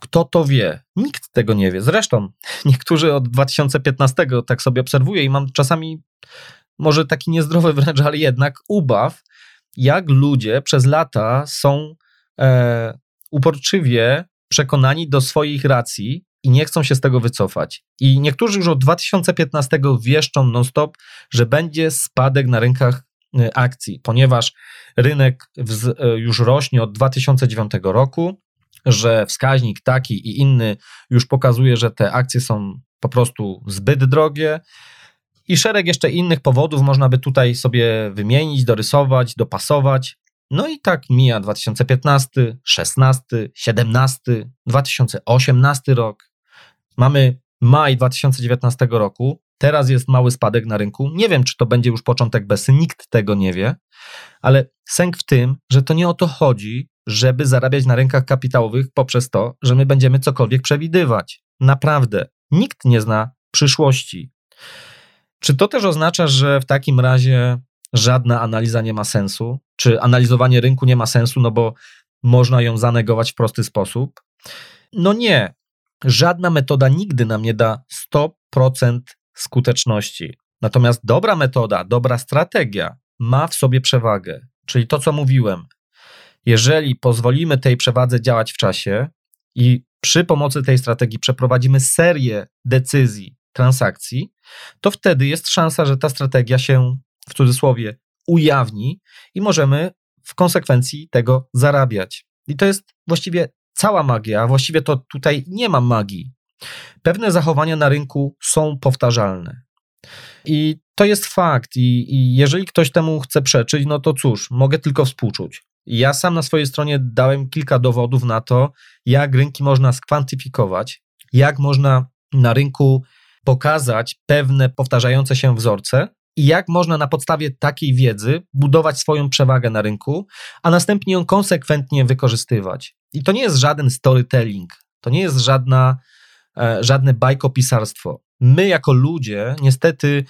Kto to wie? Nikt tego nie wie. Zresztą niektórzy od 2015 tak sobie obserwuję i mam czasami może taki niezdrowy wręcz, ale jednak ubaw, jak ludzie przez lata są e, uporczywie przekonani do swoich racji i nie chcą się z tego wycofać. I niektórzy już od 2015 wieszczą non-stop, że będzie spadek na rynkach e, akcji, ponieważ rynek e, już rośnie od 2009 roku, że wskaźnik taki i inny już pokazuje, że te akcje są po prostu zbyt drogie, i szereg jeszcze innych powodów można by tutaj sobie wymienić, dorysować, dopasować. No i tak mija 2015, 16, 17, 2018 rok. Mamy maj 2019 roku. Teraz jest mały spadek na rynku. Nie wiem, czy to będzie już początek besy, nikt tego nie wie, ale sęk w tym, że to nie o to chodzi, żeby zarabiać na rynkach kapitałowych poprzez to, że my będziemy cokolwiek przewidywać. Naprawdę, nikt nie zna przyszłości. Czy to też oznacza, że w takim razie żadna analiza nie ma sensu? Czy analizowanie rynku nie ma sensu, no bo można ją zanegować w prosty sposób? No nie. Żadna metoda nigdy nam nie da 100% skuteczności. Natomiast dobra metoda, dobra strategia ma w sobie przewagę. Czyli to, co mówiłem. Jeżeli pozwolimy tej przewadze działać w czasie i przy pomocy tej strategii przeprowadzimy serię decyzji, transakcji, to wtedy jest szansa, że ta strategia się w cudzysłowie ujawni i możemy w konsekwencji tego zarabiać. I to jest właściwie cała magia, a właściwie to tutaj nie ma magii. Pewne zachowania na rynku są powtarzalne. I to jest fakt, i, i jeżeli ktoś temu chce przeczyć, no to cóż, mogę tylko współczuć. Ja sam na swojej stronie dałem kilka dowodów na to, jak rynki można skwantyfikować, jak można na rynku pokazać pewne powtarzające się wzorce i jak można na podstawie takiej wiedzy budować swoją przewagę na rynku, a następnie ją konsekwentnie wykorzystywać. I to nie jest żaden storytelling, to nie jest żadna, e, żadne bajkopisarstwo. My, jako ludzie, niestety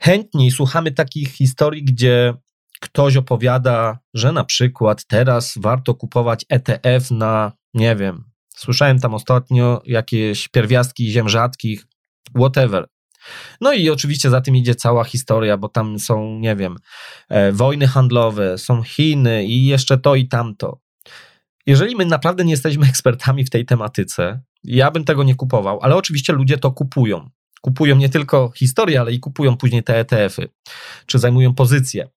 chętniej słuchamy takich historii, gdzie ktoś opowiada, że na przykład teraz warto kupować ETF na, nie wiem, słyszałem tam ostatnio jakieś pierwiastki ziem rzadkich, whatever. No i oczywiście za tym idzie cała historia, bo tam są, nie wiem, e, wojny handlowe, są Chiny i jeszcze to i tamto. Jeżeli my naprawdę nie jesteśmy ekspertami w tej tematyce, ja bym tego nie kupował, ale oczywiście ludzie to kupują. Kupują nie tylko historię, ale i kupują później te ETF-y, czy zajmują pozycje.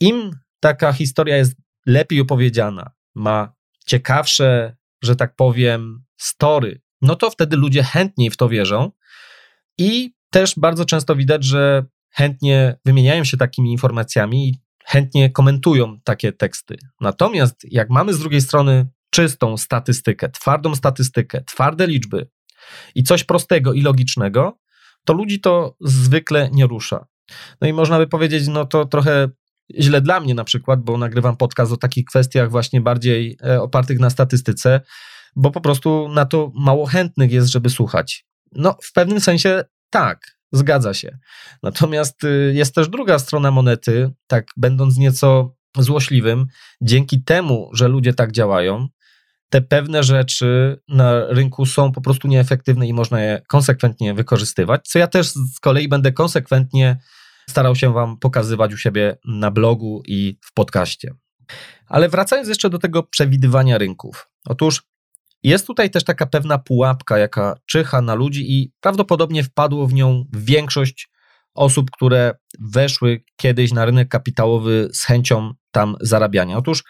Im taka historia jest lepiej opowiedziana, ma ciekawsze, że tak powiem, story, no to wtedy ludzie chętniej w to wierzą i też bardzo często widać, że chętnie wymieniają się takimi informacjami i chętnie komentują takie teksty. Natomiast jak mamy z drugiej strony czystą statystykę, twardą statystykę, twarde liczby i coś prostego i logicznego, to ludzi to zwykle nie rusza. No i można by powiedzieć, no to trochę źle dla mnie na przykład, bo nagrywam podcast o takich kwestiach właśnie bardziej e, opartych na statystyce, bo po prostu na to mało chętnych jest, żeby słuchać. No, w pewnym sensie tak, zgadza się. Natomiast y, jest też druga strona monety, tak będąc nieco złośliwym, dzięki temu, że ludzie tak działają, te pewne rzeczy na rynku są po prostu nieefektywne i można je konsekwentnie wykorzystywać, co ja też z kolei będę konsekwentnie starał się Wam pokazywać u siebie na blogu i w podcaście. Ale wracając jeszcze do tego przewidywania rynków. Otóż jest tutaj też taka pewna pułapka, jaka czyha na ludzi, i prawdopodobnie wpadło w nią większość osób, które weszły kiedyś na rynek kapitałowy z chęcią tam zarabiania. Otóż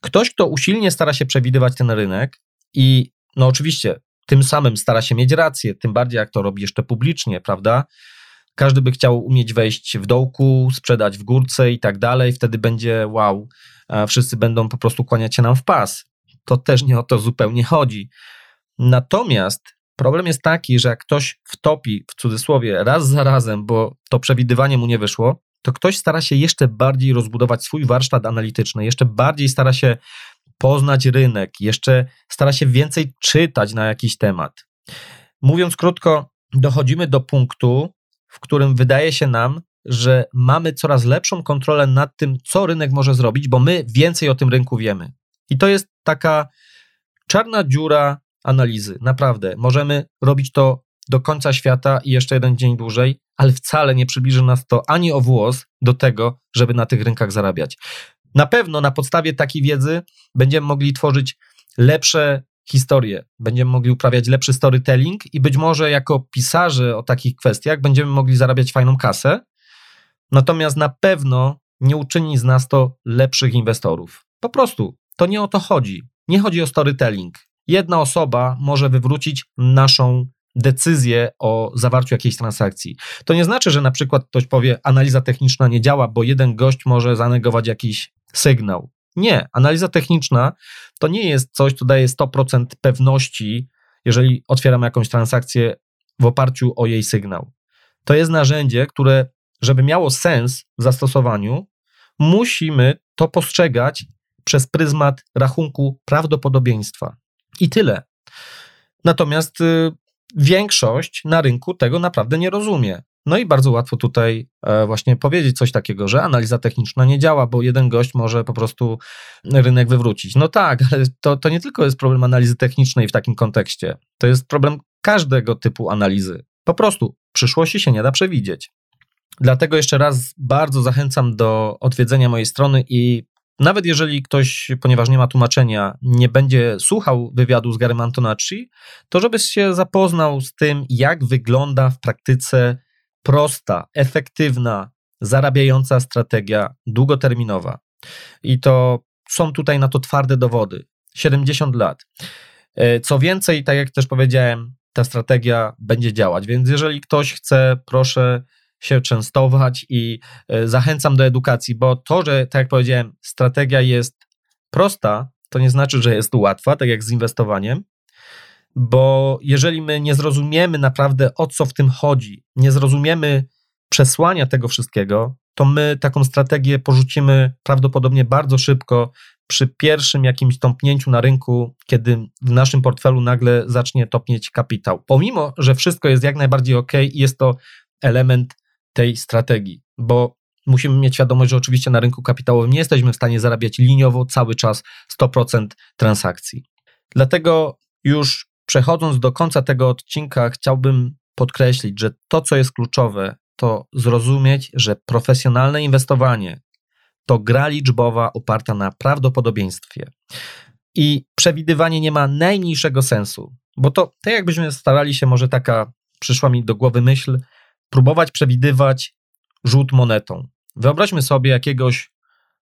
ktoś, kto usilnie stara się przewidywać ten rynek i no oczywiście tym samym stara się mieć rację, tym bardziej jak to robi jeszcze publicznie, prawda? Każdy by chciał umieć wejść w dołku, sprzedać w górce i tak dalej, wtedy będzie wow, wszyscy będą po prostu kłaniać się nam w pas to też nie o to zupełnie chodzi. Natomiast problem jest taki, że jak ktoś wtopi w cudzysłowie raz za razem, bo to przewidywanie mu nie wyszło, to ktoś stara się jeszcze bardziej rozbudować swój warsztat analityczny, jeszcze bardziej stara się poznać rynek, jeszcze stara się więcej czytać na jakiś temat. Mówiąc krótko, dochodzimy do punktu, w którym wydaje się nam, że mamy coraz lepszą kontrolę nad tym, co rynek może zrobić, bo my więcej o tym rynku wiemy. I to jest taka czarna dziura analizy. Naprawdę. Możemy robić to do końca świata i jeszcze jeden dzień dłużej, ale wcale nie przybliży nas to ani o włos do tego, żeby na tych rynkach zarabiać. Na pewno na podstawie takiej wiedzy będziemy mogli tworzyć lepsze historie, będziemy mogli uprawiać lepszy storytelling i być może jako pisarze o takich kwestiach będziemy mogli zarabiać fajną kasę. Natomiast na pewno nie uczyni z nas to lepszych inwestorów. Po prostu to nie o to chodzi. Nie chodzi o storytelling. Jedna osoba może wywrócić naszą decyzję o zawarciu jakiejś transakcji. To nie znaczy, że na przykład ktoś powie, analiza techniczna nie działa, bo jeden gość może zanegować jakiś sygnał. Nie, analiza techniczna to nie jest coś, co daje 100% pewności, jeżeli otwieram jakąś transakcję w oparciu o jej sygnał. To jest narzędzie, które, żeby miało sens w zastosowaniu, musimy to postrzegać przez pryzmat rachunku prawdopodobieństwa. I tyle. Natomiast y, większość na rynku tego naprawdę nie rozumie. No i bardzo łatwo tutaj e, właśnie powiedzieć coś takiego, że analiza techniczna nie działa, bo jeden gość może po prostu rynek wywrócić. No tak, ale to, to nie tylko jest problem analizy technicznej w takim kontekście. To jest problem każdego typu analizy. Po prostu przyszłości się nie da przewidzieć. Dlatego jeszcze raz bardzo zachęcam do odwiedzenia mojej strony i nawet jeżeli ktoś, ponieważ nie ma tłumaczenia, nie będzie słuchał wywiadu z Garym Antonacci, to żebyś się zapoznał z tym, jak wygląda w praktyce prosta, efektywna, zarabiająca strategia długoterminowa. I to są tutaj na to twarde dowody. 70 lat. E, co więcej, tak jak też powiedziałem, ta strategia będzie działać. Więc jeżeli ktoś chce, proszę się częstować i e, zachęcam do edukacji, bo to, że tak jak powiedziałem, strategia jest prosta, to nie znaczy, że jest łatwa, tak jak z inwestowaniem, bo jeżeli my nie zrozumiemy naprawdę o co w tym chodzi, nie zrozumiemy przesłania tego wszystkiego, to my taką strategię porzucimy prawdopodobnie bardzo szybko przy pierwszym jakimś tąpnięciu na rynku, kiedy w naszym portfelu nagle zacznie topnieć kapitał. Pomimo, że wszystko jest jak najbardziej ok jest to element tej strategii, bo musimy mieć świadomość, że oczywiście na rynku kapitałowym nie jesteśmy w stanie zarabiać liniowo cały czas 100% transakcji. Dlatego już przechodząc do końca tego odcinka, chciałbym podkreślić, że to, co jest kluczowe, to zrozumieć, że profesjonalne inwestowanie to gra liczbowa oparta na prawdopodobieństwie. I przewidywanie nie ma najmniejszego sensu, bo to tak jakbyśmy starali się, może taka przyszła mi do głowy myśl, próbować przewidywać rzut monetą. Wyobraźmy sobie jakiegoś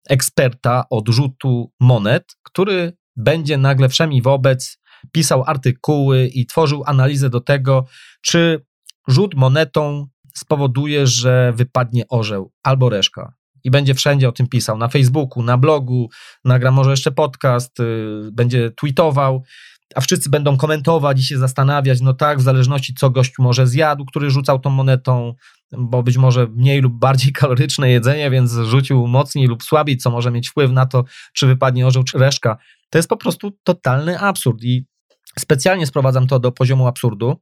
eksperta od rzutu monet, który będzie nagle wszemi wobec pisał artykuły i tworzył analizę do tego, czy rzut monetą spowoduje, że wypadnie orzeł albo reszka. I będzie wszędzie o tym pisał, na Facebooku, na blogu, nagra może jeszcze podcast, yy, będzie tweetował, a wszyscy będą komentować i się zastanawiać, no tak, w zależności co gość może zjadł, który rzucał tą monetą, bo być może mniej lub bardziej kaloryczne jedzenie, więc rzucił mocniej lub słabiej, co może mieć wpływ na to, czy wypadnie orzeł, czy reszka. To jest po prostu totalny absurd i specjalnie sprowadzam to do poziomu absurdu,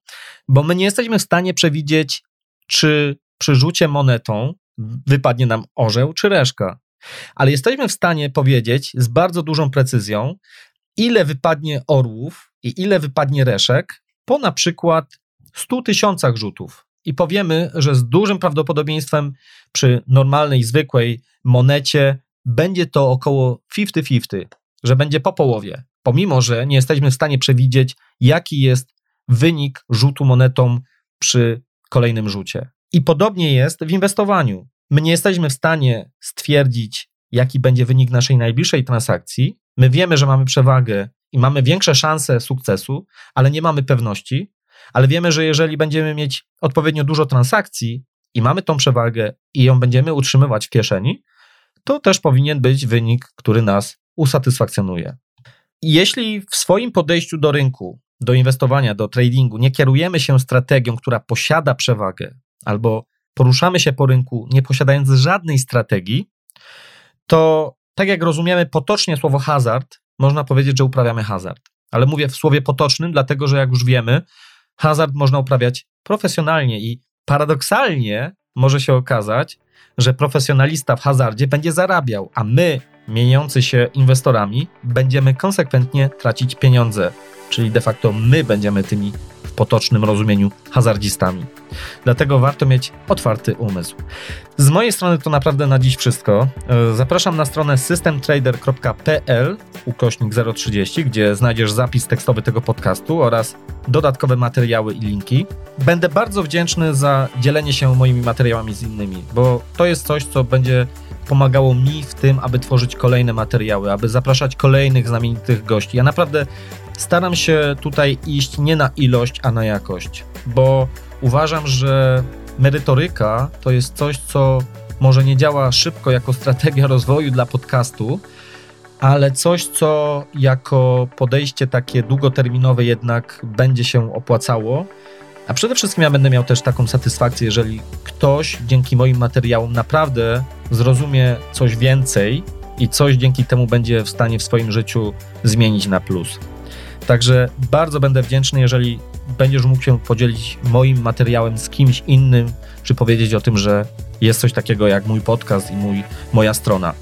bo my nie jesteśmy w stanie przewidzieć, czy przy rzucie monetą wypadnie nam orzeł, czy reszka. Ale jesteśmy w stanie powiedzieć z bardzo dużą precyzją, ile wypadnie orłów i ile wypadnie reszek po na przykład 100 tysiącach rzutów. I powiemy, że z dużym prawdopodobieństwem przy normalnej, zwykłej monecie będzie to około 50-50, że będzie po połowie, pomimo że nie jesteśmy w stanie przewidzieć, jaki jest wynik rzutu monetą przy kolejnym rzucie. I podobnie jest w inwestowaniu. My nie jesteśmy w stanie stwierdzić, jaki będzie wynik naszej najbliższej transakcji. My wiemy, że mamy przewagę i mamy większe szanse sukcesu, ale nie mamy pewności. Ale wiemy, że jeżeli będziemy mieć odpowiednio dużo transakcji i mamy tą przewagę i ją będziemy utrzymywać w kieszeni, to też powinien być wynik, który nas usatysfakcjonuje. Jeśli w swoim podejściu do rynku, do inwestowania, do tradingu nie kierujemy się strategią, która posiada przewagę, albo poruszamy się po rynku nie posiadając żadnej strategii, to tak jak rozumiemy potocznie słowo hazard, można powiedzieć, że uprawiamy hazard. Ale mówię w słowie potocznym, dlatego że jak już wiemy, hazard można uprawiać profesjonalnie i paradoksalnie może się okazać, że profesjonalista w hazardzie będzie zarabiał, a my, mieniący się inwestorami, będziemy konsekwentnie tracić pieniądze, czyli de facto my będziemy tymi w potocznym rozumieniu hazardzistami. Dlatego warto mieć otwarty umysł. Z mojej strony to naprawdę na dziś wszystko. E, zapraszam na stronę systemtrader.pl ukośnik 030, gdzie znajdziesz zapis tekstowy tego podcastu oraz dodatkowe materiały i linki. Będę bardzo wdzięczny za dzielenie się moimi materiałami z innymi, bo to jest coś, co będzie pomagało mi w tym, aby tworzyć kolejne materiały, aby zapraszać kolejnych znamienitych gości. Ja naprawdę staram się tutaj iść nie na ilość, a na jakość, bo uważam, że merytoryka to jest coś, co może nie działa szybko jako strategia rozwoju dla podcastu, ale coś, co jako podejście takie długoterminowe jednak będzie się opłacało. A przede wszystkim ja będę miał też taką satysfakcję, jeżeli ktoś dzięki moim materiałom naprawdę zrozumie coś więcej i coś dzięki temu będzie w stanie w swoim życiu zmienić na plus. Także bardzo będę wdzięczny, jeżeli będziesz mógł się podzielić moim materiałem z kimś innym, czy powiedzieć o tym, że jest coś takiego jak mój podcast i mój, moja strona.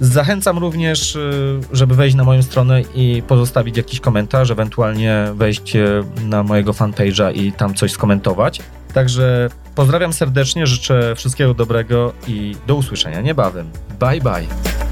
Zachęcam również, y, żeby wejść na moją stronę i pozostawić jakiś komentarz, ewentualnie wejść y, na mojego fanpage'a i tam coś skomentować. Także pozdrawiam serdecznie, życzę wszystkiego dobrego i do usłyszenia niebawem. Bye bye.